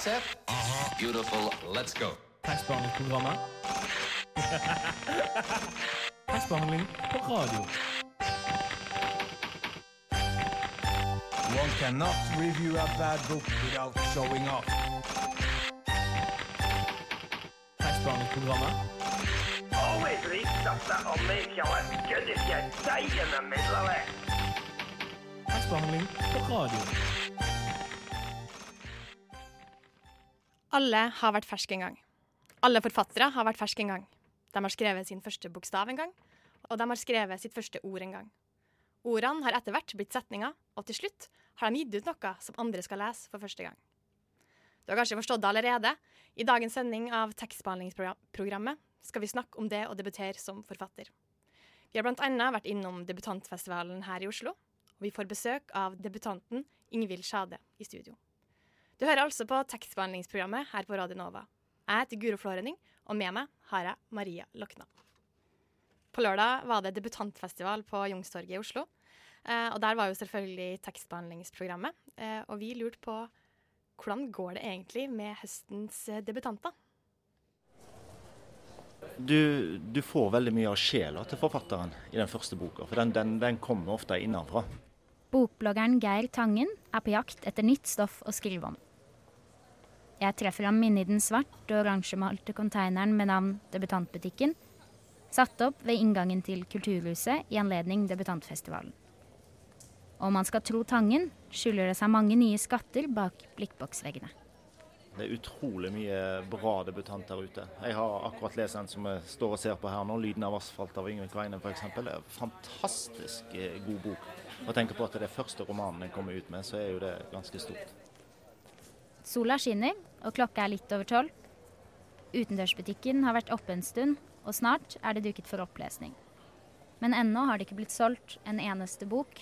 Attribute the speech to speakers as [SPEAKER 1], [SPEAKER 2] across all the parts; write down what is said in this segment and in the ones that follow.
[SPEAKER 1] set? Uh-huh. Beautiful. Let's go.
[SPEAKER 2] Thuisbehandelprogramma. Thuisbehandeling op radio.
[SPEAKER 3] One cannot review a bad book without showing off.
[SPEAKER 2] Thuisbehandelprogramma.
[SPEAKER 4] Always leave reach that will make you
[SPEAKER 2] look good if you die in the middle of it. Thuisbehandeling op radio.
[SPEAKER 5] Alle har vært ferske en gang. Alle forfattere har vært ferske en gang. De har skrevet sin første bokstav en gang, og de har skrevet sitt første ord en gang. Ordene har etter hvert blitt setninger, og til slutt har de gitt ut noe som andre skal lese for første gang. Du har kanskje forstått det allerede. I dagens sending av tekstbehandlingsprogrammet skal vi snakke om det å debutere som forfatter. Vi har annet vært innom debutantfestivalen her i Oslo, og vi får besøk av debutanten Ingvild Sjade i studio. Du hører altså på tekstbehandlingsprogrammet her på Radio Nova. Jeg heter Guro Florening, og med meg har jeg Maria Lokna. På lørdag var det debutantfestival på Youngstorget i Oslo. Eh, og der var jo selvfølgelig tekstbehandlingsprogrammet. Eh, og vi lurte på hvordan går det egentlig med høstens eh, debutanter?
[SPEAKER 6] Du, du får veldig mye av sjela til forfatteren i den første boka, for den, den, den kommer ofte innenfra.
[SPEAKER 7] Bokbloggeren Geir Tangen er på jakt etter nytt stoff å skrive om. Jeg treffer ham inne i den svart og oransjemalte konteineren med navn Debutantbutikken, satt opp ved inngangen til Kulturhuset i anledning debutantfestivalen. Om man skal tro Tangen, skjuler det seg mange nye skatter bak blikkboksveggene.
[SPEAKER 6] Det er utrolig mye bra debutanter ute. Jeg har akkurat lest en som jeg står og ser på her nå, 'Lyden av asfalt' av Yngve Kveine f.eks. Det er en fantastisk eh, god bok. Og tenker på at det er første romanen jeg kommer ut med, så er jo det ganske stort.
[SPEAKER 7] Sola skinner, og klokka er litt over tolv. Utendørsbutikken har vært oppe en stund, og snart er det duket for opplesning. Men ennå har det ikke blitt solgt en eneste bok.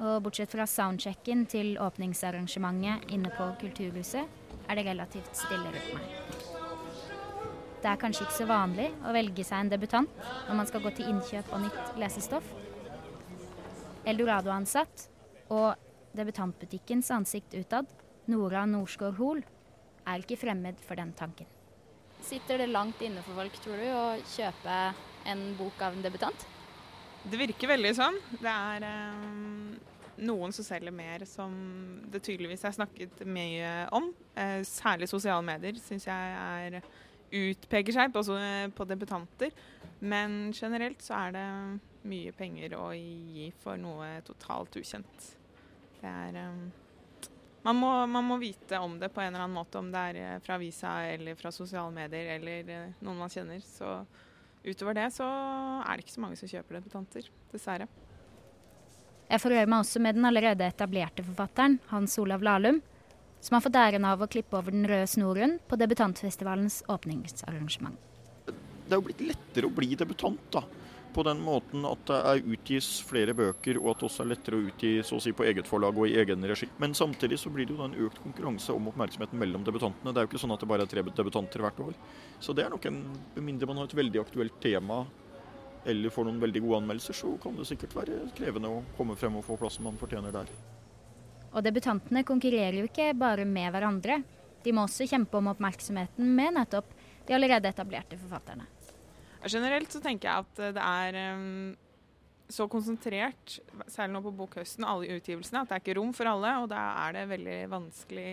[SPEAKER 7] Og bortsett fra soundchecken til åpningsarrangementet inne på Kulturhuset, er det relativt stille rundt meg. Det er kanskje ikke så vanlig å velge seg en debutant når man skal gå til innkjøp og nytt lesestoff. Eldorado-ansatt og debutantbutikkens ansikt utad, Nora Norskår Hoel, er ikke fremmed for den tanken.
[SPEAKER 8] Sitter det langt inne for folk, tror du, å kjøpe en bok av en debutant?
[SPEAKER 9] Det virker veldig sånn. Det er eh, noen som selger mer, som det tydeligvis er snakket mye om. Eh, særlig sosiale medier syns jeg er, utpeker seg på, på debutanter. Men generelt så er det mye penger å gi for noe totalt ukjent. Det er eh, man må, man må, vite om det på en eller annen måte, om det er eh, fra avisa eller fra sosiale medier eller eh, noen man kjenner. Så utover det så er det ikke så mange som kjøper debutanter, dessverre.
[SPEAKER 7] Jeg forhører meg også med den allerede etablerte forfatteren, Hans Olav Lahlum, som har fått æren av å klippe over den røde snoren på debutantfestivalens åpningsarrangement.
[SPEAKER 10] Det er jo blitt lettere å bli debutant, da på den måten at det er utgis flere bøker, og at det også er lettere å utgi så å si, på eget forlag og i egen regi. Men samtidig så blir det jo en økt konkurranse om oppmerksomheten mellom debutantene. Det er jo ikke sånn at det bare er tre debutanter hvert år. Så det er nok en Med mindre man har et veldig aktuelt tema eller får noen veldig gode anmeldelser, så kan det sikkert være krevende å komme frem og få plassen man fortjener der.
[SPEAKER 7] Og debutantene konkurrerer jo ikke bare med hverandre. De må også kjempe om oppmerksomheten med nettopp de allerede etablerte forfatterne.
[SPEAKER 9] Generelt så tenker jeg at det er um, så konsentrert, særlig nå på bokhøsten, alle utgivelsene, at det er ikke rom for alle. Og da er det veldig vanskelig,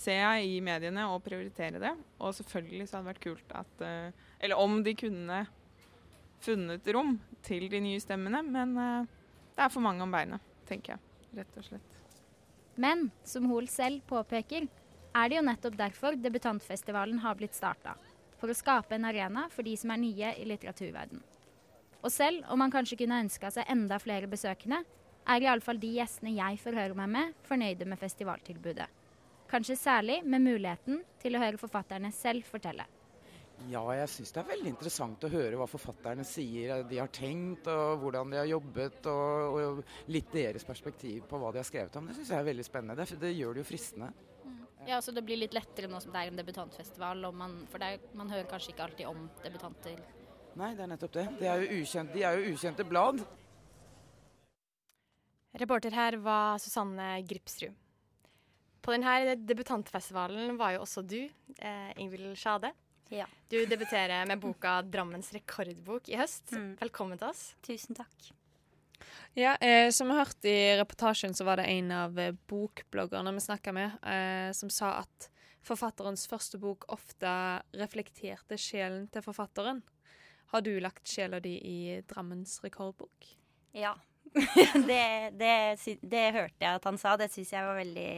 [SPEAKER 9] ser jeg, i mediene å prioritere det. Og selvfølgelig så hadde det vært kult at uh, Eller om de kunne funnet rom til de nye stemmene. Men uh, det er for mange om beinet, tenker jeg. Rett og slett.
[SPEAKER 7] Men som Hoel selv påpeker, er det jo nettopp derfor debutantfestivalen har blitt starta for å skape en arena for de som er nye i litteraturverdenen. Og selv om man kanskje kunne ønska seg enda flere besøkende, er iallfall de gjestene jeg forhører meg med, fornøyde med festivaltilbudet. Kanskje særlig med muligheten til å høre forfatterne selv fortelle.
[SPEAKER 11] Ja, jeg syns det er veldig interessant å høre hva forfatterne sier de har tenkt, og hvordan de har jobbet, og, og litt deres perspektiv på hva de har skrevet om. Det syns jeg er veldig spennende. Det, det gjør det jo fristende.
[SPEAKER 8] Ja, så Det blir litt lettere nå som det er en debutantfestival, man, for er, man hører kanskje ikke alltid om debutanter.
[SPEAKER 11] Nei, det er nettopp det. De er jo, ukjente, de er jo ukjente blad.
[SPEAKER 5] Reporter her var Susanne Gripsrud. På denne debutantfestivalen var jo også du, eh, Ingvild Sjade.
[SPEAKER 12] Ja.
[SPEAKER 5] Du debuterer med boka 'Drammens rekordbok' i høst.
[SPEAKER 12] Mm.
[SPEAKER 5] Velkommen til oss.
[SPEAKER 12] Tusen takk.
[SPEAKER 13] Ja, eh, som vi hørte i reportasjen, så var det en av eh, bokbloggerne vi snakka med, eh, som sa at forfatterens første bok ofte reflekterte sjelen til forfatteren. Har du lagt sjela di i Drammens rekordbok?
[SPEAKER 12] Ja. det, det, det hørte jeg at han sa. Det syns jeg var veldig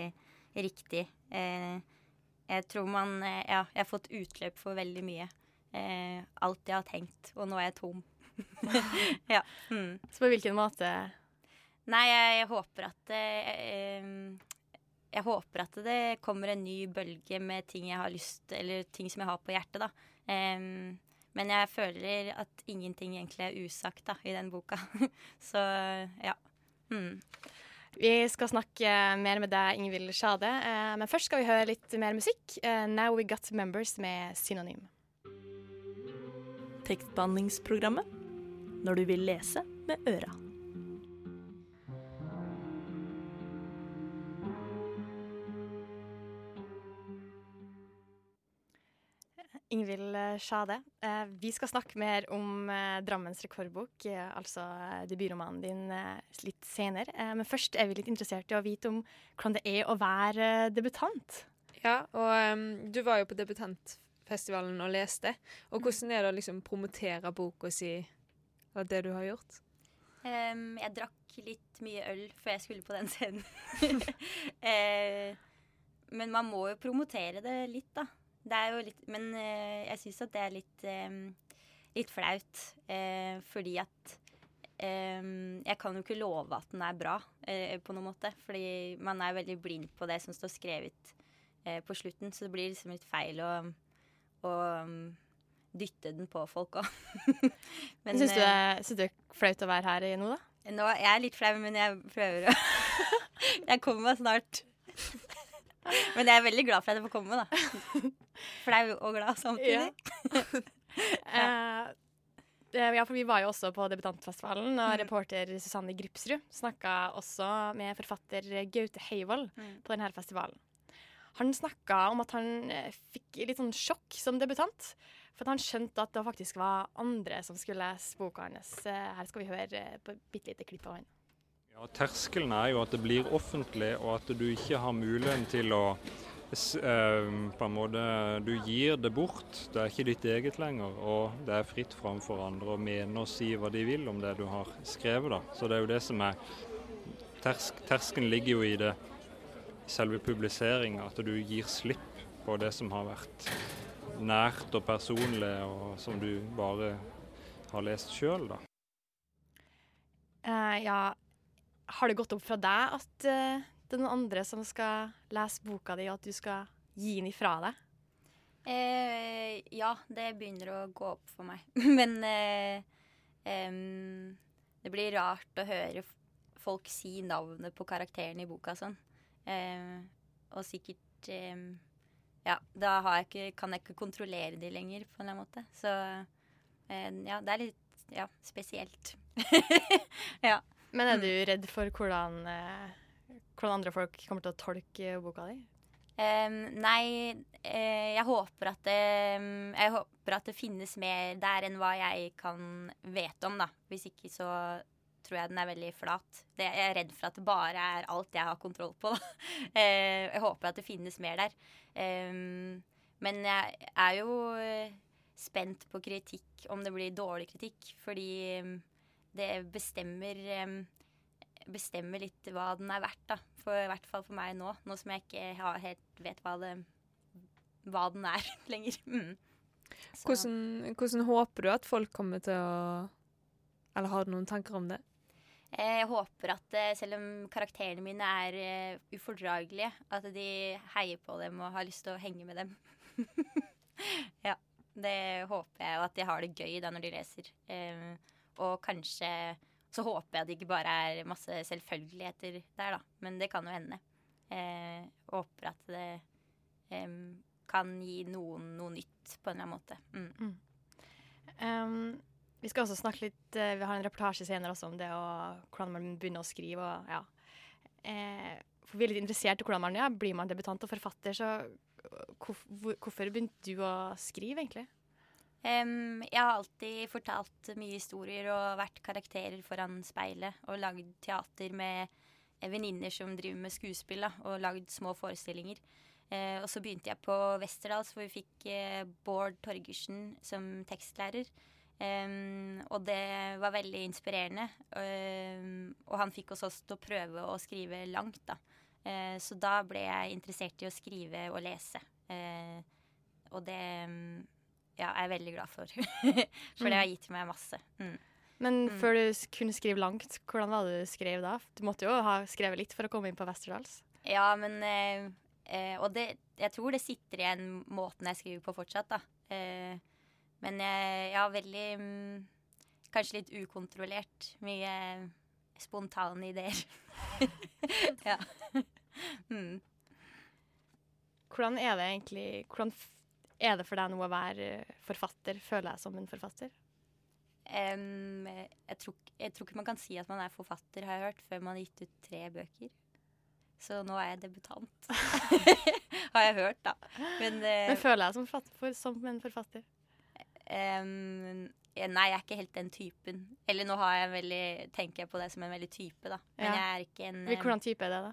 [SPEAKER 12] riktig. Eh, jeg tror man eh, Ja, jeg har fått utløp for veldig mye. Eh, alt jeg har tenkt, og nå er jeg tom. ja. Mm.
[SPEAKER 5] Så på hvilken måte
[SPEAKER 12] Nei, jeg, jeg håper at det jeg, Jeg håper at det kommer en ny bølge med ting jeg har lyst Eller ting som jeg har på hjertet, da. Um, men jeg føler at ingenting egentlig er usagt da, i den boka. Så ja. Mm.
[SPEAKER 5] Vi skal snakke mer med deg, Ingvild Sjade. Eh, men først skal vi høre litt mer musikk. Eh, 'Now We Got Members' med Synonym.
[SPEAKER 14] Tekstbehandlingsprogrammet når du vil lese med øra.
[SPEAKER 5] Ingvild Sjade, eh, vi skal snakke mer om eh, Drammens rekordbok, eh, altså debutromanen din, litt senere. Eh, men først er vi litt interessert i å vite om hvordan det er å være debutant.
[SPEAKER 13] Ja, og um, du var jo på debutantfestivalen og leste. Og hvordan er det å liksom promotere boka si, eller det du har gjort?
[SPEAKER 12] Um, jeg drakk litt mye øl før jeg skulle på den scenen. uh, men man må jo promotere det litt, da. Det er jo litt Men uh, jeg syns at det er litt, um, litt flaut. Uh, fordi at um, Jeg kan jo ikke love at den er bra, på noen måte. Fordi man er veldig blind på det som står skrevet på slutten. Så det blir liksom litt feil å, å dytte den på folk òg.
[SPEAKER 5] Syns du, det- syns du det er flaut å være her i nå, da?
[SPEAKER 12] Nå, jeg er litt flau, men jeg prøver å Jeg kommer meg snart. Men jeg er veldig glad for at jeg får komme, da. Flau og glad samtidig.
[SPEAKER 5] ja. eh, ja, for vi var jo også på debutantfestivalen, og reporter Susanne Gripsrud snakka også med forfatter Gaute Heivold på denne festivalen. Han snakka om at han eh, fikk litt sånn sjokk som debutant. For at han skjønte at det faktisk var andre som skulle lese boka hans. Her skal vi høre eh, på et bitte lite klipp av han.
[SPEAKER 15] Ja, terskelen er jo at det blir offentlig, og at du ikke har muligheten til å eh, på en måte, Du gir det bort. Det er ikke ditt eget lenger. Og det er fritt fram for andre å mene og si hva de vil om det du har skrevet. da. Så det er jo det som er tersk, Terskelen ligger jo i det selve publiseringa. At du gir slipp på det som har vært nært og personlig, og som du bare har lest sjøl, da.
[SPEAKER 5] Uh, ja, har det gått opp fra deg at uh, det er noen andre som skal lese boka di, og at du skal gi den ifra deg?
[SPEAKER 12] Uh, ja, det begynner å gå opp for meg. Men em, det blir rart å høre folk si navnet på karakteren i boka sånn. Og sikkert em, Ja, da har jeg ikke, kan jeg ikke kontrollere de lenger, på en eller annen måte. Så eh, ja, det er litt ja, spesielt. ja.
[SPEAKER 5] Men er du redd for hvordan, eh, hvordan andre folk kommer til å tolke boka di?
[SPEAKER 12] Um, nei, eh, jeg håper at det Jeg håper at det finnes mer der enn hva jeg kan vite om, da. Hvis ikke så tror jeg den er veldig flat. Det, jeg er redd for at det bare er alt jeg har kontroll på. Eh, jeg håper at det finnes mer der. Em, men jeg er jo eh, spent på kritikk, om det blir dårlig kritikk. Fordi det bestemmer em, bestemmer litt hva den er verdt, da. For, I hvert fall for meg nå, nå som jeg ikke helt vet hva, det, hva den er lenger. Mm.
[SPEAKER 13] Hvordan, hvordan håper du at folk kommer til å Eller har du noen tanker om det?
[SPEAKER 12] Eh, Jeg håper at eh, selv om karakterene mine er eh, ufordragelige, at de heier på dem og har lyst til å henge med dem. ja, det håper jeg, og at de har det gøy da når de leser. Og kanskje så håper jeg at det ikke bare er masse selvfølgeligheter der, da. Men det kan jo hende. Eh, håper at det kan gi noen noe nytt på en eller annen måte. Mm.
[SPEAKER 5] Um, vi skal også snakke litt eh, Vi har en reportasje senere også om det og hvordan man begynner å skrive. Og, ja. eh, for vi er litt interessert i hvordan man ja, blir man debutant og forfatter. Så øh, hvor- hvorfor begynte du å skrive, egentlig?
[SPEAKER 12] Um, jeg har alltid fortalt mye historier og vært karakterer foran speilet. Og lagd teater med eh, venninner som driver med skuespill, da, og lagd små forestillinger. Uh, og så begynte jeg på Westerdals, hvor vi fikk uh, Bård Torgersen som tekstlærer. Em, og det var veldig inspirerende. Um, og han fikk oss også til å prøve å skrive langt, da. Uh, så da ble jeg interessert i å skrive og lese. Uh, og det um, ja, er jeg veldig glad for. for det har gitt meg masse. Mm.
[SPEAKER 5] Men
[SPEAKER 12] Mm.
[SPEAKER 5] før du kunne skrive langt, hvordan var det du skrev da? Du måtte jo ha skrevet litt for å komme inn på Westerdals.
[SPEAKER 12] Ja, men uh, Og det, jeg tror det sitter igjen måten jeg skriver på fortsatt, da. Eh, men jeg, har veldig mm, Kanskje litt ukontrollert. Mye spontane ideer. ja. Mm.
[SPEAKER 5] Hvordan er det egentlig Hvordan er det for deg nå å være forfatter? Føler jeg som en forfatter?
[SPEAKER 12] Um, jeg, tror, jeg tror ikke man kan si at man er forfatter, har jeg hørt, før man har gitt ut tre bøker. Så nå er jeg debutant. har jeg hørt, da. Men, uh,
[SPEAKER 5] Men føler jeg som, for, som en forfatter?
[SPEAKER 12] Eh, nei, jeg er ikke helt den typen. Eller nå har jeg veldig, tenker jeg på det som en veldig type, da. Men
[SPEAKER 5] Ja.
[SPEAKER 12] jeg er ikke en
[SPEAKER 5] Hvordan type er det, da?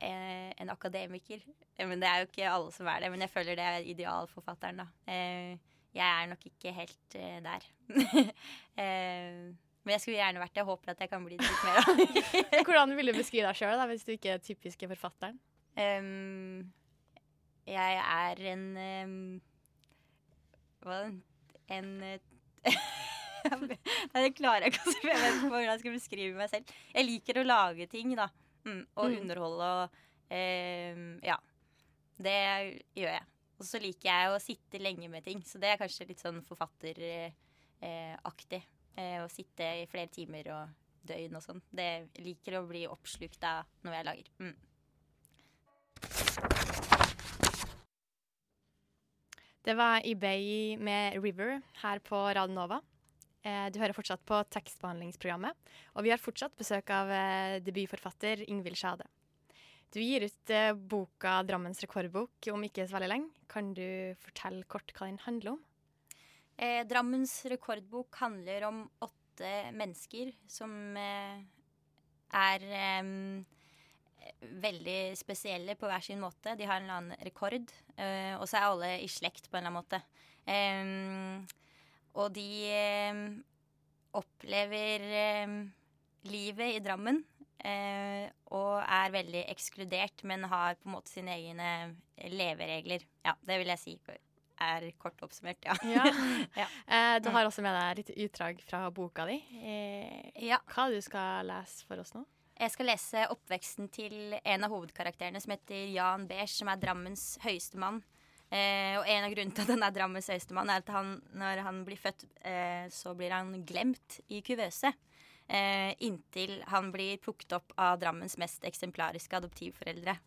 [SPEAKER 12] En, en akademiker. Eh, Men det er jo ikke alle som er det. Men jeg føler det er idealforfatteren, da. Eh, jeg er nok ikke helt eh, der. eh, men jeg skulle gjerne vært det. Jeg håper at jeg kan bli det litt mer. av.
[SPEAKER 5] Hvordan vil du beskrive deg sjøl hvis du ikke er typiske forfatteren?
[SPEAKER 12] Um, jeg er en um, Hva En eh, Nei, det klarer jeg ikke. Jeg vet ikke hvordan jeg skal beskrive meg selv. Jeg liker å lage ting, da. Mm, og
[SPEAKER 5] Mm.
[SPEAKER 12] underholde og em, Ja. Det gjør jeg. Og så liker jeg å sitte lenge med ting. Så det er kanskje litt sånn forfatteraktig. Eh, eh, å sitte i flere timer og døgn og sånn. Det liker å bli oppslukt av noe jeg lager. Mm.
[SPEAKER 5] Det var eBay med River her på Radio Nova. Eh, Du hører fortsatt på tekstbehandlingsprogrammet, og vi har fortsatt besøk av eh, debutforfatter Ingvild Skjade. Du gir ut eh, boka 'Drammens rekordbok' om ikke så veldig lenge. Kan du fortelle kort hva den handler om?
[SPEAKER 12] Drammens rekordbok handler om åtte mennesker som er veldig spesielle på hver sin måte. De har en eller annen rekord, eh, og så er alle i slekt på en eller annen måte. Um, og de um, opplever um, livet i Drammen. uh, og er veldig ekskludert, men har på en måte sine egne leveregler. Ja, det vil jeg si er kort oppsummert, ja.
[SPEAKER 5] Ja.
[SPEAKER 12] ja.
[SPEAKER 5] Uh, du har også med deg litt utdrag fra boka di. Uh,
[SPEAKER 12] Ja.
[SPEAKER 5] Hva er det du skal lese for oss nå?
[SPEAKER 12] Jeg skal lese oppveksten til en av hovedkarakterene som heter Jan Beige, som er Drammens høyeste mann. Eh, og en av grunnene til at han er Drammens høyeste mann, er at han, når han blir født, eh, så blir han glemt i kuvøse. Eh, inntil han blir plukket opp av Drammens mest eksemplariske adoptivforeldre.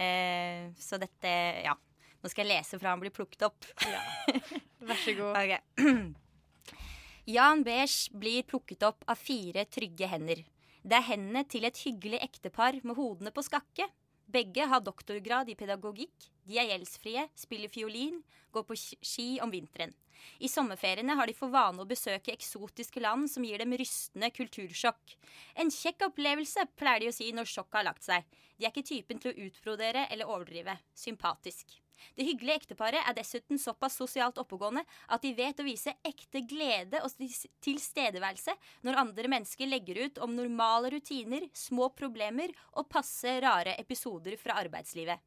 [SPEAKER 12] Eh, så dette Ja. Nå skal jeg lese fra han blir plukket opp. Ja.
[SPEAKER 5] Vær så god.
[SPEAKER 12] okay. Jan Beige blir plukket opp av fire trygge hender. Det er hendene til et hyggelig ektepar med hodene på skakke. Begge har doktorgrad i pedagogikk, de er gjeldsfrie, spiller fiolin, går på ski om vinteren. I sommerferiene har de for vane å besøke eksotiske land som gir dem rystende kultursjokk. En kjekk opplevelse, pleier de å si når sjokket har lagt seg. De er ikke typen til å utbrodere eller overdrive. Sympatisk. Det hyggelige ekteparet er dessuten såpass sosialt oppegående at de vet å vise ekte glede og tilstedeværelse når andre mennesker legger ut om normale rutiner, små problemer og passe rare episoder fra arbeidslivet.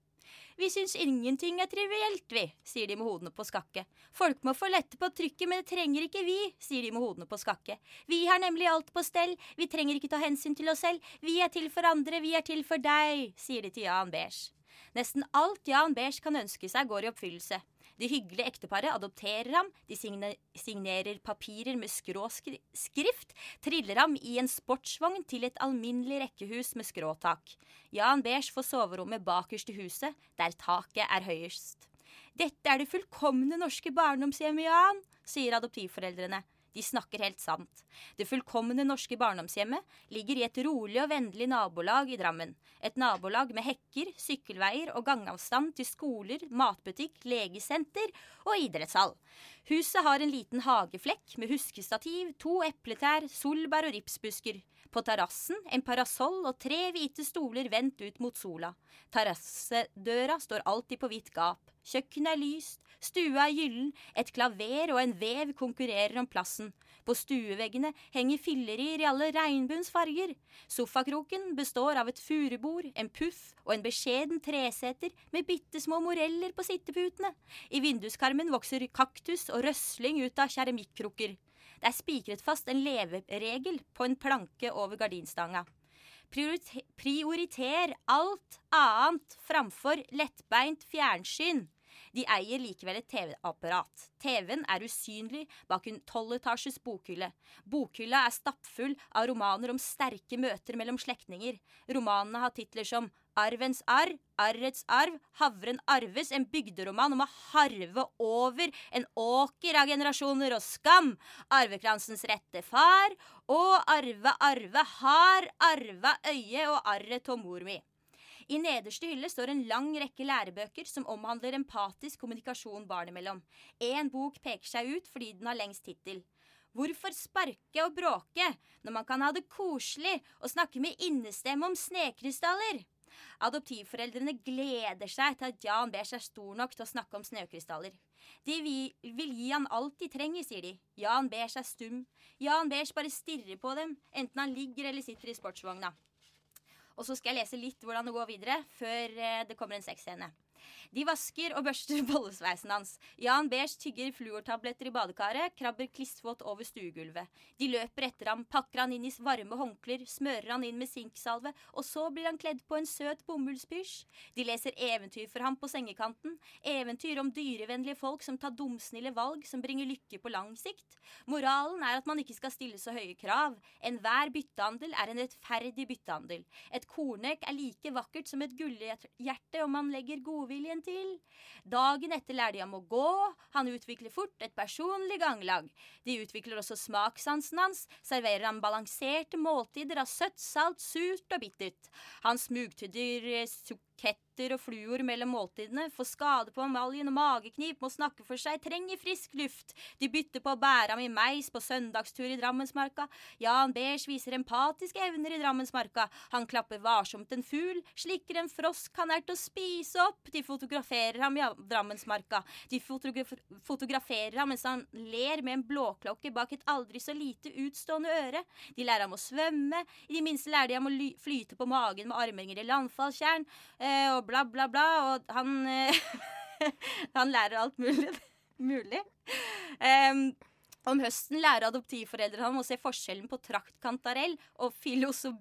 [SPEAKER 12] Vi syns ingenting er trivielt, vi, sier de med hodene på skakke. Folk må få lette på trykket, men det trenger ikke vi, sier de med hodene på skakke. Vi har nemlig alt på stell, vi trenger ikke ta hensyn til oss selv, vi er til for andre, vi er til for deg, sier de til Jan Beige. Nesten alt Jan Beige kan ønske seg, går i oppfyllelse. Det hyggelige ekteparet adopterer ham, de signe signerer papirer med skråskrift, triller ham i en sportsvogn til et alminnelig rekkehus med skråtak. Jan Beige får soverommet bakerst i huset, der taket er høyest. Dette er det fullkomne norske barndomshjemmet, Jan, sier adoptivforeldrene. De snakker helt sant. Det fullkomne norske barndomshjemmet ligger i et rolig og vennlig nabolag i Drammen. Et nabolag med hekker, sykkelveier og gangavstand til skoler, matbutikk, legesenter og idrettshall. Huset har en liten hageflekk med huskestativ, to epletrær, solbær og ripsbusker. På terrassen en parasoll og tre hvite stoler vendt ut mot sola. Terrassedøra står alltid på vidt gap. Kjøkkenet er lyst, stua er gyllen, et klaver og en vev konkurrerer om plassen. På stueveggene henger fillerier i alle regnbuens farger. Sofakroken består av et furubord, en puff og en beskjeden treseter med bitte små moreller på sitteputene. I vinduskarmen vokser kaktus og røsling ut av keramikkrukker. Det er spikret fast en leveregel på en planke over gardinstanga. Prioriter, prioriter alt annet framfor lettbeint fjernsyn. De eier likevel et TV-apparat. TV-en er usynlig bak en tolvetasjes bokhylle. Bokhylla er stappfull av romaner om sterke møter mellom slektninger. Romanene har titler som Arvens arv, Arrets arv, Havren arves, en bygderoman om å harve over en åker av generasjoner og skam, arvekransens rette far, og arve, arve, har arva øye og arret og mor mi. I nederste hylle står en lang rekke lærebøker som omhandler empatisk kommunikasjon barn imellom. Én bok peker seg ut fordi den har lengst tittel. Hvorfor sparke og bråke når man kan ha det koselig og snakke med innestemme om snekrystaller? Adoptivforeldrene gleder seg til at Jan Beige er stor nok til å snakke om snøkrystaller. De vil, gi han alt de trenger, sier de. Jan Beige er stum. Jan Beige bare stirrer på dem, enten han ligger eller sitter i sportsvogna. Og så skal jeg lese litt hvordan det går videre, før eh, det kommer en sexscene. De vasker og børster bollesveisen hans. Jan Beige tygger fluortabletter i badekaret, krabber klissvåt over stuegulvet. De løper etter ham, pakker han inn i varme håndklær, smører han inn med sinksalve, og så blir han kledd på en søt bomullspysj. De leser eventyr for ham på sengekanten, eventyr om dyrevennlige folk som tar dumsnille valg som bringer lykke på lang sikt. Moralen er at man ikke skal stille så høye krav. Enhver byttehandel er en rettferdig byttehandel. Et kornek er like vakkert som et gullhjerte om man legger godviljen til. Dagen etter lærer de ham å gå. Han utvikler fort et personlig ganglag. De utvikler også smakssansen hans, serverer ham balanserte måltider av søtt, salt, surt og bittert. Han smugtydder eh, suketter og fluor mellom måltidene, får skade på emaljen og mageknip, må snakke for seg, trenger frisk luft. De bytter på å bære ham i meis på søndagstur i Drammensmarka. Jan Beers viser empatiske evner i Drammensmarka. Han klapper varsomt en fugl, slikker en frosk han er til å spise opp. De fotograferer ham i Drammensmarka. De fotograf fotograferer ham mens han ler med en blåklokke bak et aldri så lite utstående øre. De lærer ham å svømme. I det minste lærer de ham å flyte på magen med armhenger i landfallstjern. Eh, og bla, bla, bla. Og han eh, Han lærer alt mulig. mulig. Um, om høsten lærer adoptivforeldrene ham å se forskjellen på traktkantarell og filosofi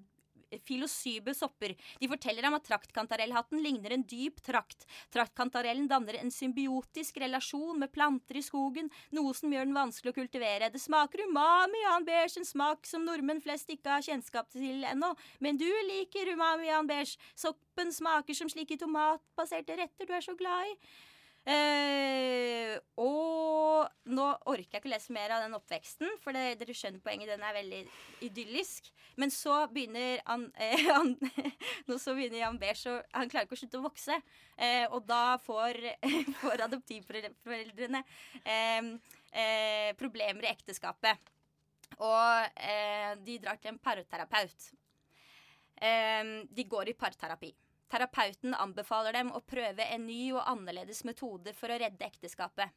[SPEAKER 12] filosybe sopper. De forteller ham at traktkantarellhatten ligner en dyp trakt. Traktkantarellen danner en symbiotisk relasjon med planter i skogen, noe som gjør den vanskelig å kultivere. Det smaker umami, Jan Beige, en smak som nordmenn flest ikke har kjennskap til ennå. Men du liker umami, Jan Beige. Soppen smaker som slike tomatbaserte retter du er så glad i. Eh, og nå orker jeg ikke lese mer av den oppveksten, for det, dere skjønner poenget, den er veldig idyllisk. Men så begynner han, eh, han Nå så begynner Jan Beige Han klarer ikke å slutte å vokse. Eh, og da får, får adoptivforeldrene eh, eh, problemer i ekteskapet. Og eh, de drar til en parterapeut. de går i parterapi. Terapeuten anbefaler dem å prøve en ny og annerledes metode for å redde ekteskapet.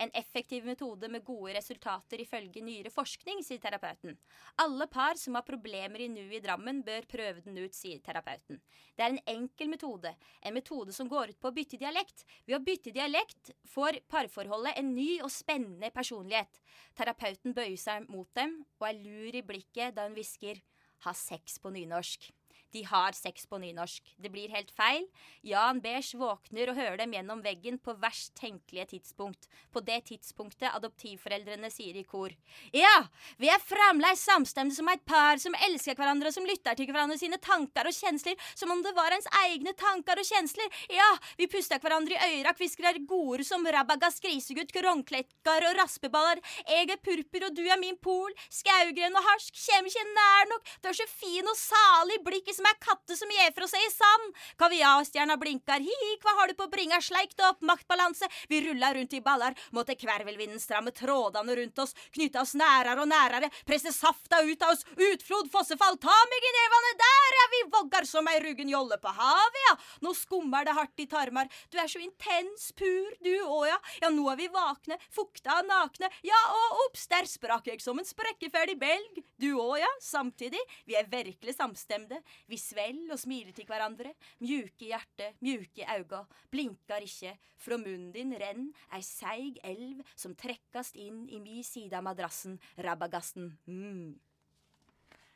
[SPEAKER 12] En effektiv metode med gode resultater ifølge nyere forskning, sier terapeuten. Alle par som har problemer i nuet i Drammen, bør prøve den ut, sier terapeuten. Det er en enkel metode, en metode som går ut på å bytte dialekt. Ved å bytte dialekt får parforholdet en ny og spennende personlighet. Terapeuten bøyer seg mot dem og er lur i blikket da hun hvisker 'ha sex på nynorsk'. De har sex på nynorsk. Det blir helt feil. Jan Beige våkner og hører dem gjennom veggen på verst tenkelige tidspunkt. På det tidspunktet adoptivforeldrene sier i kor. Ja, vi er fremdeles samstemte som et par som elsker hverandre, og som lytter til hverandre sine tanker og kjensler som om det var ens egne tanker og kjensler. Ja, vi puster hverandre i øyra, kviskrer godord som rabagas, grisegutt, kronklekkar og raspeballer. Jeg er purpur, og du er min pol. Skaugren og harsk, kjem ikke nær nok. Du er så fin og salig, blikket som er katte som fra seg i sand. Kaviarstjerna blinkar, hi-hi, hva har du på bringa, sleikt opp, maktbalanse. Vi ruller rundt i baller, måtte kvervelvinden stramme trådene rundt oss, knytte oss nærere og nærere, presse safta ut av oss, utflod, fossefall, ta meg i nevene, der ja, vi! Voggar som ei ruggen jolle på havet, ja. Nå skummer det hardt i tarmar, du er så intens pur, du òg, ja. Ja, nå er vi vakne, fukta og nakne, ja, og ops, der sprakk jeg som en sprekkeferdig belg, du òg, ja, samtidig, vi er virkelig samstemde, vi svelg og smiler til hverandre, mjuke hjerte, mjuke auga, blinkar ikke, fra munnen din renn ei seig elv som trekkast inn i mi side av madrassen, rabagassen, mm.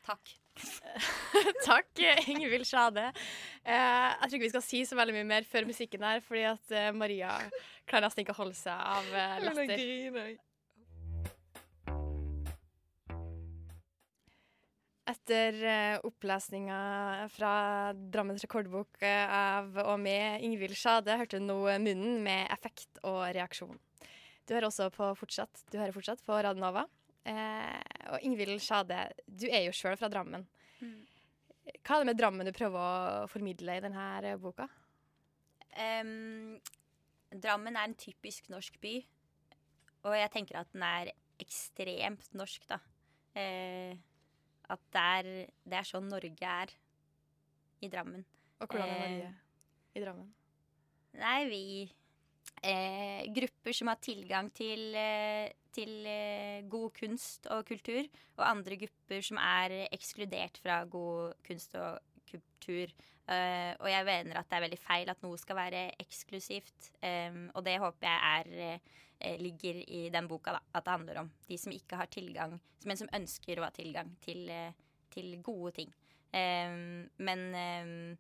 [SPEAKER 12] Takk.
[SPEAKER 5] Takk, Ingvild Sjade. Eh, jeg tror ikke vi skal si så veldig mye mer før musikken her, fordi at eh, Maria klarer nesten ikke å holde seg av eh, latter. Etter uh, opplesninga fra Drammens rekordbok eh, av og med Ingvild Sjade hørte du nå Munnen med effekt og reaksjon. Du hører også på fortsatt, du hører fortsatt på Radio Nova. Eh, og Ingvild Sjade, du er jo sjøl fra Drammen.
[SPEAKER 12] Mm.
[SPEAKER 5] Hva er det med Drammen du prøver å formidle i denne boka?
[SPEAKER 12] Um, Drammen er en typisk norsk by, og jeg tenker at den er ekstremt norsk, da. Eh, at det er, det er sånn Norge er i Drammen.
[SPEAKER 5] Og hvordan er
[SPEAKER 12] Eh,
[SPEAKER 5] Norge i Drammen?
[SPEAKER 12] Nei, vi eh, Grupper som har tilgang til, eh, til eh, god kunst og kultur, og andre grupper som er ekskludert fra god kunst og kultur. Eh, og jeg mener at det er veldig feil at noe skal være eksklusivt. Em, og det håper jeg er eh, ligger i den boka, da. At det handler om de som ikke har tilgang, men som ønsker å ha tilgang til, eh, til gode ting. Em, men eh,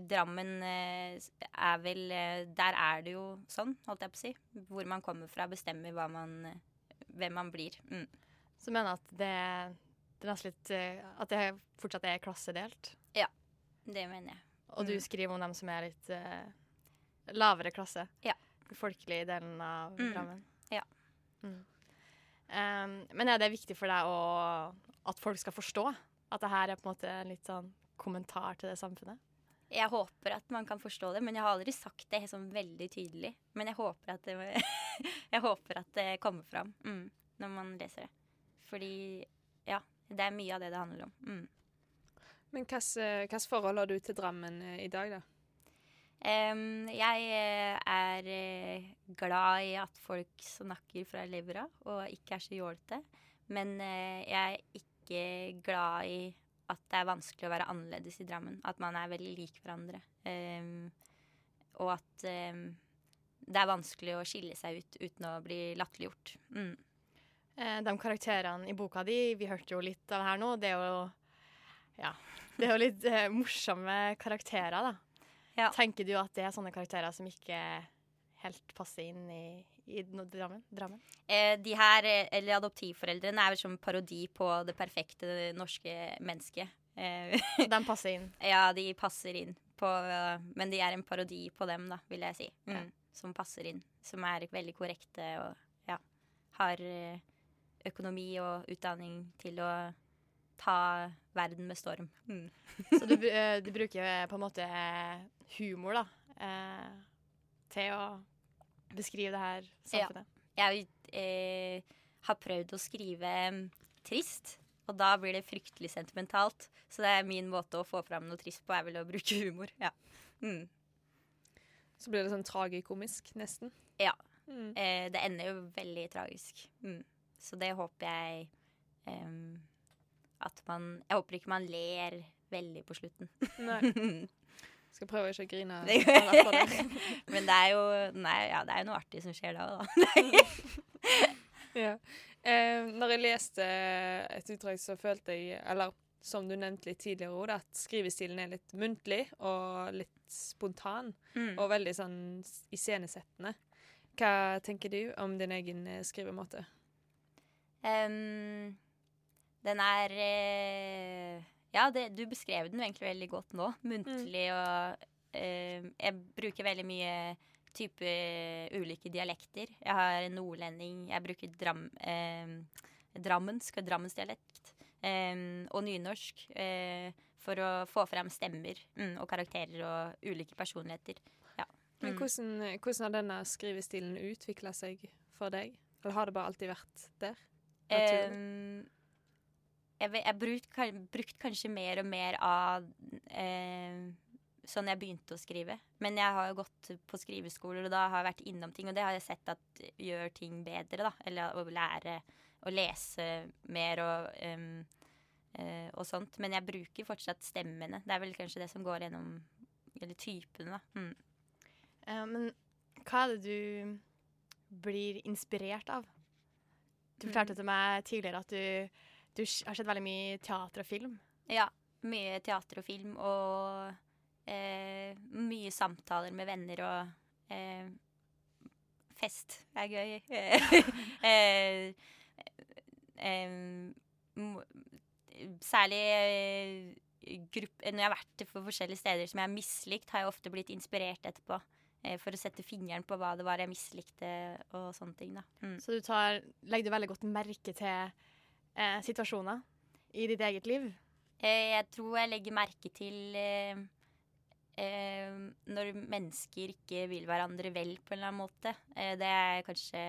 [SPEAKER 12] Drammen eh, er vel eh, Der er det jo sånn, holdt jeg på å si. Hvor man kommer fra, bestemmer hva man, eh, hvem man blir. Mm.
[SPEAKER 5] Så mener at det, det er litt eh, At det fortsatt er klassedelt.
[SPEAKER 12] Ja, det mener jeg.
[SPEAKER 5] Og du
[SPEAKER 12] Mm.
[SPEAKER 5] skriver om dem som er litt uh, lavere klasse.
[SPEAKER 12] Ja.
[SPEAKER 5] Folkelige delen av
[SPEAKER 12] Mm.
[SPEAKER 5] Drammen.
[SPEAKER 12] Ja.
[SPEAKER 5] Mm. Em, men er det viktig for deg å, at folk skal forstå at det her er på en måte en litt sånn kommentar til det samfunnet?
[SPEAKER 12] Jeg håper at man kan forstå det, men jeg har aldri sagt det sånn veldig tydelig. Men jeg håper at det, jeg håper at det kommer fram mm, når man leser det. Fordi ja, det er mye av det det handler om. Mm.
[SPEAKER 13] Men hvilket forhold har du til Drammen eh, i dag, da?
[SPEAKER 12] Em, jeg eh, er eh, glad i at folk snakker fra levra og ikke er så jålete. Men eh, jeg er ikke glad i at det er vanskelig å være annerledes i Drammen. At man er veldig lik hverandre. Um, og at um, det er vanskelig å skille seg ut uten å bli latterliggjort. Mm.
[SPEAKER 5] De karakterene i boka di, vi hørte jo litt av det her nå, det er jo ja, det er jo litt morsomme karakterer, da. Tenker du at det er sånne karakterer som ikke helt passer inn i, i Drammen? Drammen?
[SPEAKER 12] Eh, de her, eh, eller adoptivforeldrene, er vel som parodi på det perfekte norske mennesket. Eh,
[SPEAKER 5] de passer inn?
[SPEAKER 12] Ja, de passer inn. På, men de er en parodi på dem, da, vil jeg si. Mm,
[SPEAKER 5] Ja.
[SPEAKER 12] Som passer inn. Som er veldig korrekte og ja, har eh, økonomi og utdanning til å ta verden med storm. Mm.
[SPEAKER 5] Så du, eh, du bruker på en måte humor, da, eh, til å beskrive det her samfunnet?
[SPEAKER 12] Ja. Jeg eh, har prøvd å skrive mm, trist, og da blir det fryktelig sentimentalt. Så det er min måte å få fram noe trist på, er vel å bruke humor. Ja. Mm.
[SPEAKER 13] Så blir det sånn tragikomisk, nesten.
[SPEAKER 12] ja.
[SPEAKER 13] Mm.
[SPEAKER 12] Eh, det ender jo veldig tragisk. Mm. Så det håper jeg em, at man Jeg håper ikke man ler veldig på slutten.
[SPEAKER 13] Nei. Skal prøve ikke å grine.
[SPEAKER 12] Det-
[SPEAKER 13] det.
[SPEAKER 12] Men det er jo Nei, ja, det er jo noe artig som skjer da òg, da.
[SPEAKER 13] ja. eh, når jeg leste et utdrag, så følte jeg Eller som du nevnte litt tidligere, Oda, at skrivestilen er litt muntlig og litt spontan.
[SPEAKER 12] Mm.
[SPEAKER 13] Og veldig sånn iscenesettende. Hva tenker du om din egen eh, skrivemåte?
[SPEAKER 12] Um, den er eh, Ja, det, du beskrev den egentlig veldig godt nå. Muntlig og eh, Jeg bruker veldig mye type ulike dialekter. Jeg har en nordlending Jeg bruker dram, eh, drammensk og drammensdialekt. eh, og nynorsk. eh, for å få frem stemmer mm, og karakterer og ulike personligheter. Ja.
[SPEAKER 13] Men
[SPEAKER 12] Mm.
[SPEAKER 13] hvordan, hvordan har denne skrivestilen utvikla seg for deg? Eller har det bare alltid vært der? Naturlig?
[SPEAKER 12] Jeg jeg brukte brukt kanskje mer og mer av eh, sånn jeg begynte å skrive. Men jeg har jo gått på skriveskoler, og da har jeg vært innom ting, og det har jeg sett at gjør ting bedre, da. Eller å lære å lese mer og um, eh, og sånt. Men jeg bruker fortsatt stemmene. Det er vel kanskje det som går gjennom Eller typene, da. Mm.
[SPEAKER 5] Uh, men hva er det du blir inspirert av? Du fortalte til meg tidligere at du, du har sett veldig mye teater og film.
[SPEAKER 12] Ja. Mye teater og film og eh, mye samtaler med venner og eh, fest er gøy. eh, eh, mo- særlig eh, grupp, når jeg har vært på forskjellige steder som jeg har mislikt, har jeg ofte blitt inspirert etterpå. eh, For å sette fingeren på hva det var jeg mislikte og sånne ting. da. Mm.
[SPEAKER 5] Så du tar, legger du veldig godt merke til eh, situasjoner i ditt eget liv.
[SPEAKER 12] Eh, Jeg tror jeg legger merke til eh, eh, når mennesker ikke vil hverandre vel på en eller annen måte. Eh, det er kanskje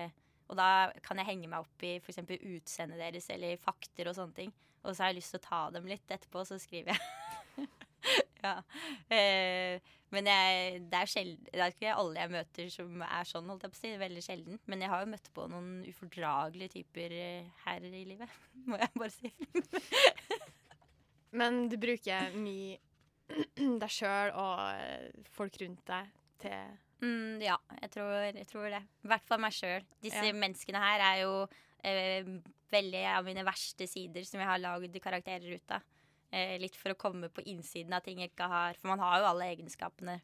[SPEAKER 12] Og da kan jeg henge meg opp i f.eks. utseendet deres eller fakter og sånne ting. Og så har jeg lyst til å ta dem litt etterpå, så skriver jeg. ja. Eh, men jeg, det er sjelden Det er ikke alle jeg møter som er sånn, holdt jeg på å si. Veldig sjelden. Men jeg har jo møtt på noen ufordragelige typer eh, her i livet, må jeg bare si.
[SPEAKER 5] Men du bruker mye deg sjøl og eh, folk rundt deg til
[SPEAKER 12] Mm, ja, jeg tror, jeg tror det. I hvert fall meg sjøl. Disse
[SPEAKER 5] Ja.
[SPEAKER 12] menneskene her er jo eh, veldig av mine verste sider som jeg har lagd karakterer ut av. Eh, litt for å komme på innsiden av ting jeg ikke har. For man har jo alle egenskapene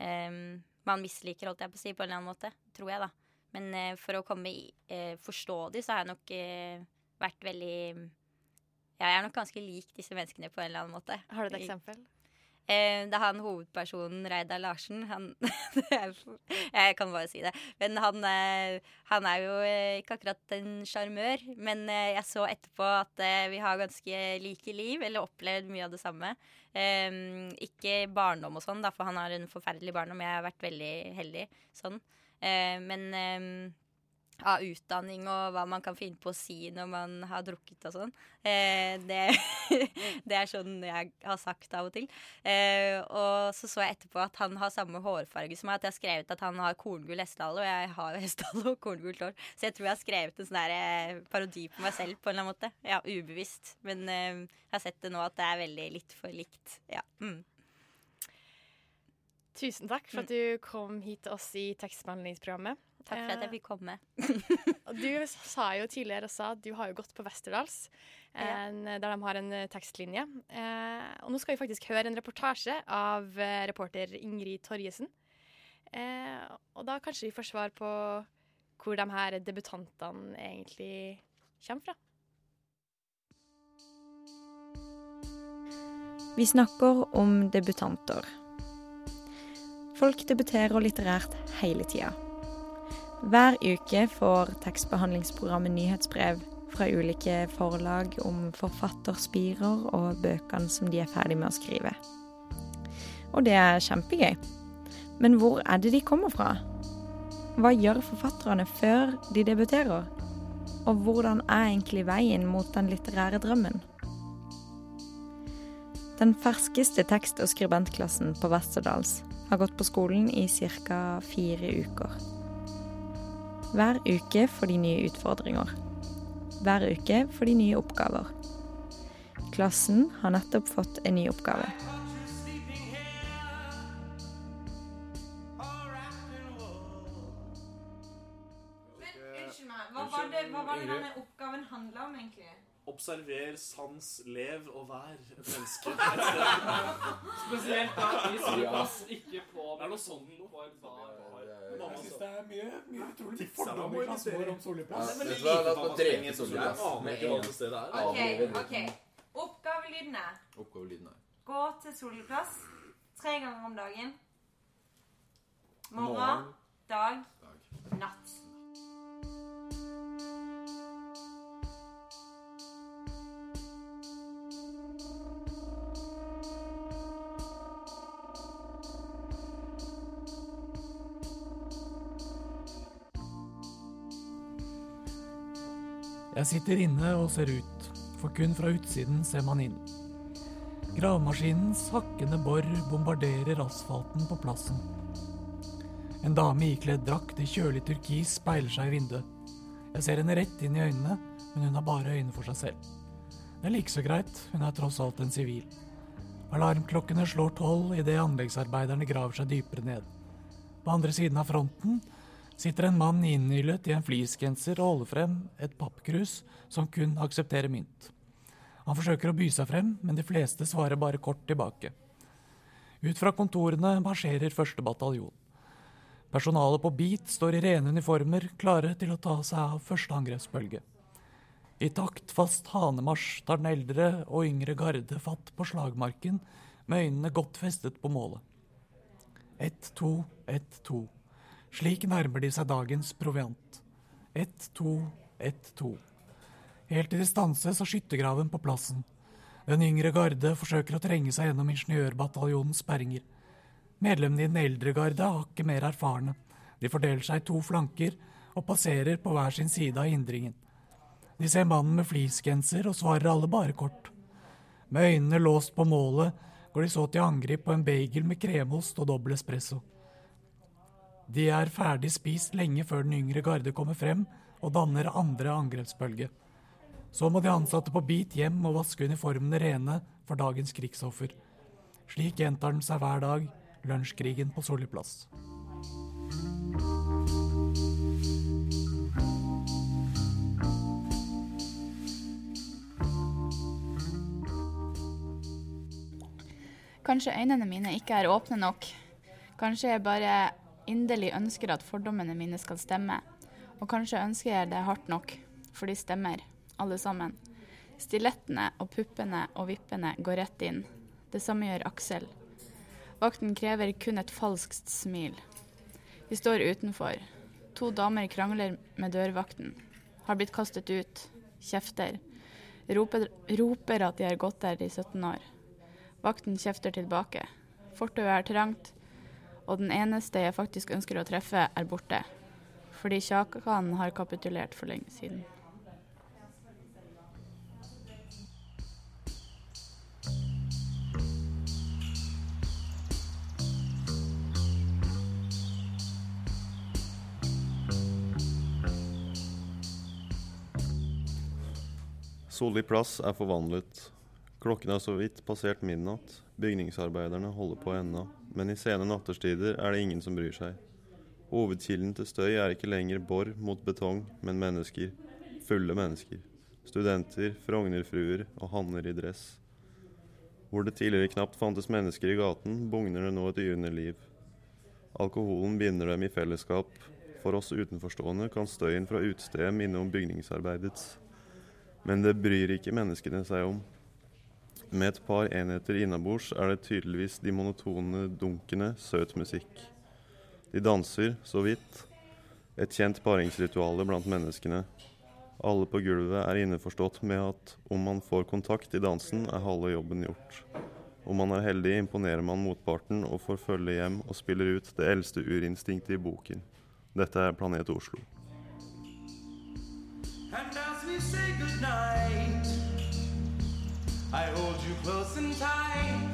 [SPEAKER 12] eh, man misliker, holdt jeg på å si, på en eller annen måte. Tror jeg, da. Men eh, for å komme i, eh, forstå de, så har jeg nok eh, vært veldig Ja, jeg er nok ganske lik disse menneskene på en eller annen måte.
[SPEAKER 5] Har du et eksempel?
[SPEAKER 12] Eh, det er han hovedpersonen, Reidar Larsen. Han, jeg kan bare si det. Men han, eh, han er jo eh, ikke akkurat en sjarmør. Men eh, jeg så etterpå at eh, vi har ganske like liv, eller opplevd mye av det samme. Eh, ikke barndom og sånn, for han har en forferdelig barndom. Jeg har vært veldig heldig sånn. Men eh, av utdanning og hva man kan finne på å si når man har drukket og sånn. Eh, det, det er sånn jeg har sagt av og til. Eh, og så så jeg etterpå at han har samme hårfarge som meg. At jeg har skrevet at han har korngull hestehale, og jeg har hestehale og korngult hår. Så jeg tror jeg har skrevet en sånn der, eh, parodi på meg selv på en eller annen måte. Ja, ubevisst. Men eh, jeg har sett det nå at det er veldig litt for likt. Ja. Mm.
[SPEAKER 5] Tusen takk for at du kom hit til oss i tekstbehandlingsprogrammet.
[SPEAKER 12] Takk for at jeg
[SPEAKER 5] Eh,
[SPEAKER 12] fikk komme.
[SPEAKER 5] Du sa jo tidligere også at du har jo gått på Westerdals, ja. der de har en eh, tekstlinje. Eh, og nå skal vi faktisk høre en reportasje av reporter Ingrid Torjesen. Eh, og da kanskje vi får svar på hvor de her debutantene egentlig kommer fra.
[SPEAKER 16] Vi snakker om debutanter. Folk debuterer litterært hele tida. Hver uke får tekstbehandlingsprogrammet nyhetsbrev fra ulike forlag om forfatterspirer og bøkene som de er ferdig med å skrive. Og det er kjempegøy. Men hvor er det de kommer fra? Hva gjør forfatterne før de debuterer? Og hvordan er egentlig veien mot den litterære drømmen? Den ferskeste tekst- og skribentklassen på Westerdals har gått på skolen i ca. fire uker. Hver uke får de nye utfordringer. Hver uke får de nye oppgaver. Klassen har nettopp fått en ny oppgave.
[SPEAKER 17] Unnskyld meg, hva var, det, hva var det denne oppgaven handla om, egentlig? Observer, sans, lev og vær et menneske.
[SPEAKER 18] Spesielt da vi
[SPEAKER 17] skulle
[SPEAKER 18] passe ikke på
[SPEAKER 17] Det er noe sånn
[SPEAKER 18] på en Jeg
[SPEAKER 17] syns
[SPEAKER 18] det er mye, mye utrolig fordommer i klassen vår om er
[SPEAKER 17] vet du hva, la oss drepe er.
[SPEAKER 12] OK. ok. Oppgavelydene.
[SPEAKER 19] Oppgavelydene.
[SPEAKER 12] Gå til Soleplass tre ganger om dagen. Morgen. dag,
[SPEAKER 20] Jeg sitter inne og ser ut, for kun fra utsiden ser man inn. Gravemaskinens hakkende bor bombarderer asfalten på plassen. En dame ikledd drakt i kjølig turkis speiler seg i vinduet. Jeg ser henne rett inn i øynene, men hun har bare øyne for seg selv. Det er like greit, hun er tross alt en sivil. Alarmklokkene slår tolv idet anleggsarbeiderne graver seg dypere ned. På andre siden av fronten sitter en mann innhyllet i en fleecegenser og holder frem et pappkrus som kun aksepterer mynt. Han forsøker å by seg frem, men de fleste svarer bare kort tilbake. Ut fra kontorene marsjerer første bataljon. Personalet på Beat står i rene uniformer, klare til å ta seg av første angrepsbølge. I taktfast hanemarsj tar den eldre og yngre garde fatt på slagmarken, med øynene godt festet på målet. Ett, to, ett, to. Slik nærmer de seg dagens proviant. Ett, to, ett, to. Helt til de stanses av skyttergraven på plassen. Den yngre garde forsøker å trenge seg gjennom ingeniørbataljonens sperringer. Medlemmene i den eldre garde er hakket mer erfarne. De fordeler seg i to flanker og passerer på hver sin side av hindringen. De ser mannen med fleecegenser og svarer alle bare kort. Med øynene låst på målet går de så til angrep på en bagel med kremost og dobbel espresso. De er ferdig spist lenge før den yngre garde kommer frem og danner andre angrepsbølge. Så må de ansatte på bit hjem og vaske uniformene rene for dagens krigsoffer. Slik gjentar den seg hver dag, lunsjkrigen på Solli plass.
[SPEAKER 21] Kanskje øynene mine ikke er åpne nok. Kanskje jeg bare inderlig ønsker at fordommene mine skal stemme. Og kanskje ønsker jeg det hardt nok, for de stemmer, alle sammen. Stilettene og puppene og vippene går rett inn. Det samme gjør Aksel. Vakten krever kun et falskt smil. Vi står utenfor. To damer krangler med dørvakten. Har blitt kastet ut. Kjefter. Roper, roper at de har gått der i 17 år. Vakten kjefter tilbake. Fortauet er trangt, og den eneste jeg faktisk ønsker å treffe, er borte. Fordi Kjakan har kapitulert for lenge siden.
[SPEAKER 22] Solli plass er forvandlet. Klokken er så vidt passert midnatt. Bygningsarbeiderne holder på ennå, men i sene natterstider er det ingen som bryr seg. Hovedkilden til støy er ikke lenger bor mot betong, men mennesker. Fulle mennesker. Studenter, frognerfruer og hanner i dress. Hvor det tidligere knapt fantes mennesker i gaten, bugner det nå et yrende liv. Alkoholen binder dem i fellesskap. For oss utenforstående kan støyen fra utestedet minne om bygningsarbeidets. Men det bryr ikke menneskene seg om. Med et par enheter innabords er det tydeligvis de monotone dunkene søt musikk. De danser, så vidt. Et kjent paringsrituale blant menneskene. Alle på gulvet er innforstått med at om man får kontakt i dansen, er halve jobben gjort. Om man er heldig, imponerer man motparten og får følge hjem og spiller ut det eldste urinstinktet i boken. Dette er Planet Oslo.
[SPEAKER 23] And as we say goodnight, I hold you close and tight.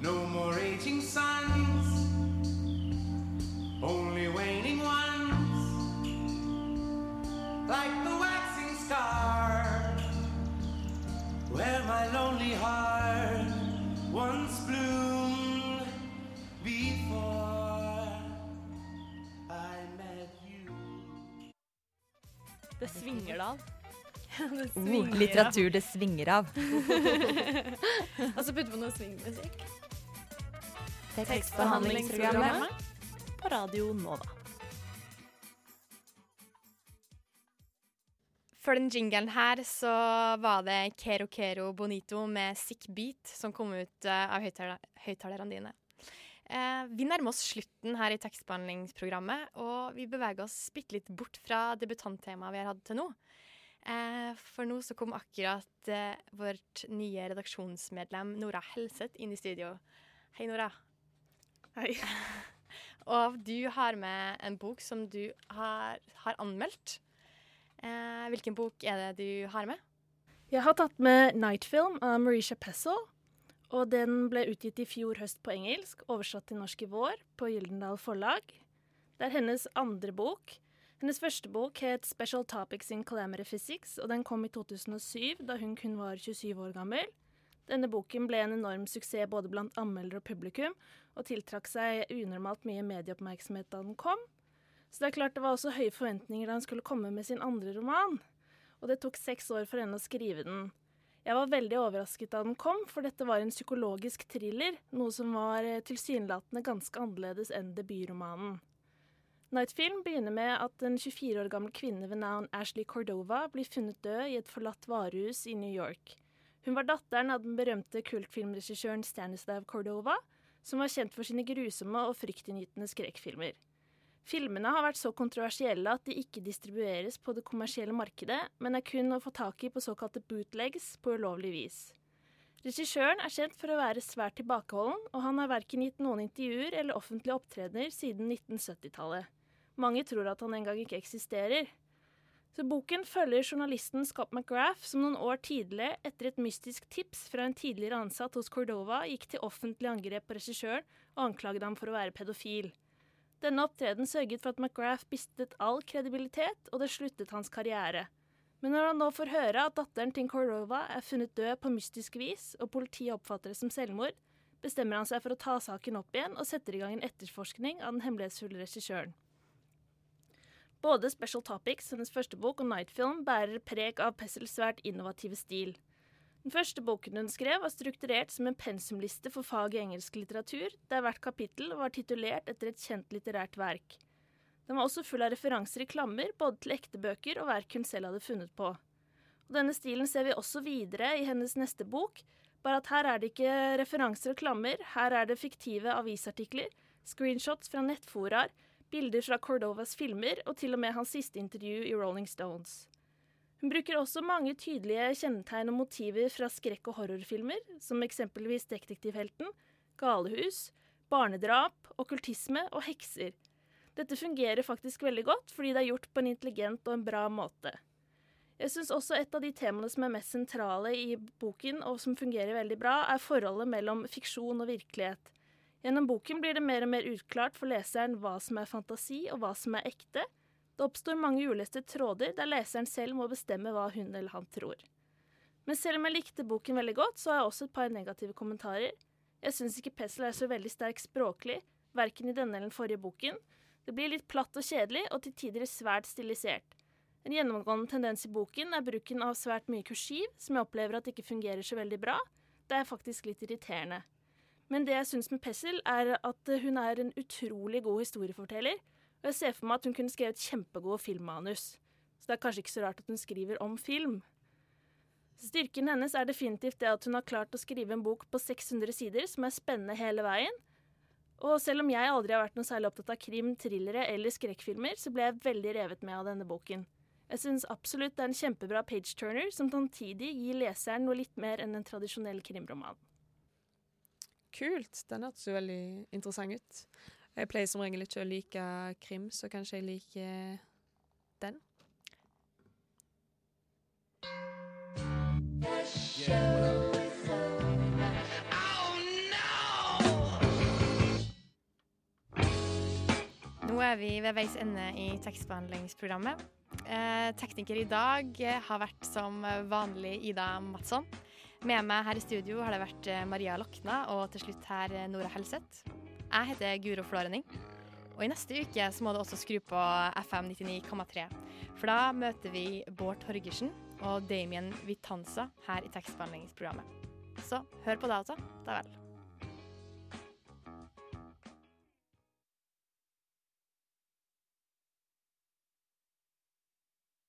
[SPEAKER 23] No more aging suns, only waning ones. Like the waxing star, where my lonely heart once bloomed before I met you.
[SPEAKER 14] Det Svingerdal.
[SPEAKER 24] Det svinger av.
[SPEAKER 25] litteratur det svinger av.
[SPEAKER 24] Og så putter vi noe swingmusikk.
[SPEAKER 14] Tekstbehandlingsprogrammet på Radio Nova.
[SPEAKER 5] Før den jingelen her så var det Kero Kero Bonito med Sick Beat som kom ut eh, av høyttaler- høyttalerne dine. Eh, vi nærmer oss slutten her i tekstbehandlingsprogrammet, og vi beveger oss bitte litt bort fra debutanttemaet vi har hatt til nå. Eh, for nå så kom akkurat eh, vårt nye redaksjonsmedlem Nora Helseth inn i studio. Hei, Nora.
[SPEAKER 24] Hei.
[SPEAKER 5] og du har med en bok som du har, har anmeldt. Eh, hvilken bok er det du har med?
[SPEAKER 24] Jeg har tatt med Night Film av Marisha Pessel. Og den ble utgitt i fjor høst på engelsk, oversatt til norsk i vår på Gyldendal forlag. Det er hennes andre bok. Hennes første bok het Special Topics in Calamity Physics, og den kom i 2007, da hun kun var 27 år gammel. Denne boken ble en enorm suksess både blant anmeldere og publikum, og tiltrakk seg unormalt mye medieoppmerksomhet da den kom. Så det er klart det var også høye forventninger da han skulle komme med sin andre roman. Og det tok seks år for henne å skrive den. Jeg var veldig overrasket da den kom, for dette var en psykologisk thriller, noe som var eh, tilsynelatende ganske annerledes enn debutromanen. Nightfilm begynner med at en 24 år gammel kvinne ved navn Ashley Cordova blir funnet død i et forlatt varehus i New York. Hun var datteren av den berømte kultfilmregissøren Stanislav Cordova, som var kjent for sine grusomme og fryktinngytende skrekkfilmer. Filmene har vært så kontroversielle at de ikke distribueres på det kommersielle markedet, men er kun å få tak i på såkalte bootlegs på ulovlig vis. Regissøren er kjent for å være svært tilbakeholden, og han har verken gitt noen intervjuer eller offentlige opptredener siden 1970-tallet. Mange tror at han engang ikke eksisterer. Så boken følger journalisten Scott McGrath, som noen år tidlig, etter et mystisk tips fra en tidligere ansatt hos Cordova, gikk til offentlig angrep på regissøren og anklaget ham for å være pedofil. Denne opptreden sørget for at McGrath mistet all kredibilitet, og det sluttet hans karriere. Men når han nå får høre at datteren til Cordova er funnet død på mystisk vis, og politiet oppfatter det som selvmord, bestemmer han seg for å ta saken opp igjen og setter i gang en etterforskning av den hemmelighetsfulle regissøren. Både Special Topics, hennes første bok, og Night Film bærer preg av Pessels svært innovative stil. Den første boken hun skrev, var strukturert som en pensumliste for faget engelsk litteratur, der hvert kapittel var titulert etter et kjent litterært verk. Den var også full av referanser i klammer, både til ekte bøker og verk hun selv hadde funnet på. Og denne stilen ser vi også videre i hennes neste bok, bare at her er det ikke referanser og klammer, her er det fiktive avisartikler, screenshots fra nettforaer, bilder fra Cordovas filmer og til og med hans siste intervju i Rolling Stones. Hun bruker også mange tydelige kjennetegn og motiver fra skrekk- og horrorfilmer, som eksempelvis Detektivhelten, Galehus, barnedrap, okkultisme og hekser. Dette fungerer faktisk veldig godt, fordi det er gjort på en intelligent og en bra måte. Jeg syns også et av de temaene som er mest sentrale i boken, og som fungerer veldig bra, er forholdet mellom fiksjon og virkelighet. Gjennom boken blir det mer og mer utklart for leseren hva som er fantasi, og hva som er ekte. Det oppstår mange uleste tråder der leseren selv må bestemme hva hun eller han tror. Men selv om jeg likte boken veldig godt, så har jeg også et par negative kommentarer. Jeg syns ikke Pessel er så veldig sterk språklig, verken i denne eller den forrige boken. Det blir litt platt og kjedelig, og til tider svært stilisert. En gjennomgående tendens i boken er bruken av svært mye kursiv, som jeg opplever at ikke fungerer så veldig bra. Det er faktisk litt irriterende. Men det jeg syns med Pessel, er at hun er en utrolig god historieforteller. Og jeg ser for meg at hun kunne skrevet kjempegode filmmanus. Så det er kanskje ikke så rart at hun skriver om film. Styrken hennes er definitivt det at hun har klart å skrive en bok på 600 sider som er spennende hele veien. Og selv om jeg aldri har vært noe særlig opptatt av krim, thrillere eller skrekkfilmer, så ble jeg veldig revet med av denne boken. Jeg syns absolutt det er en kjempebra page-turner som samtidig gir leseren noe litt mer enn en tradisjonell krimroman.
[SPEAKER 13] Kult. Den hørtes jo veldig interessant ut. Jeg pleier som regel ikke å like krim, så kanskje jeg liker den.
[SPEAKER 5] Nå er vi ved veis ende i tekstbehandlingsprogrammet. Eh, tekniker i dag har vært som vanlig Ida Madsson. Med meg her i studio har det vært eh, Maria Lokna og til slutt her eh, Nora Helseth. Jeg heter Guro Flårening. Og i neste uke så må du også skru på FM 99,3. For da møter vi Bård Torgersen. og Damien Vitanza her i tekstbehandlingsprogrammet. Så hør på det, altså. Da vel.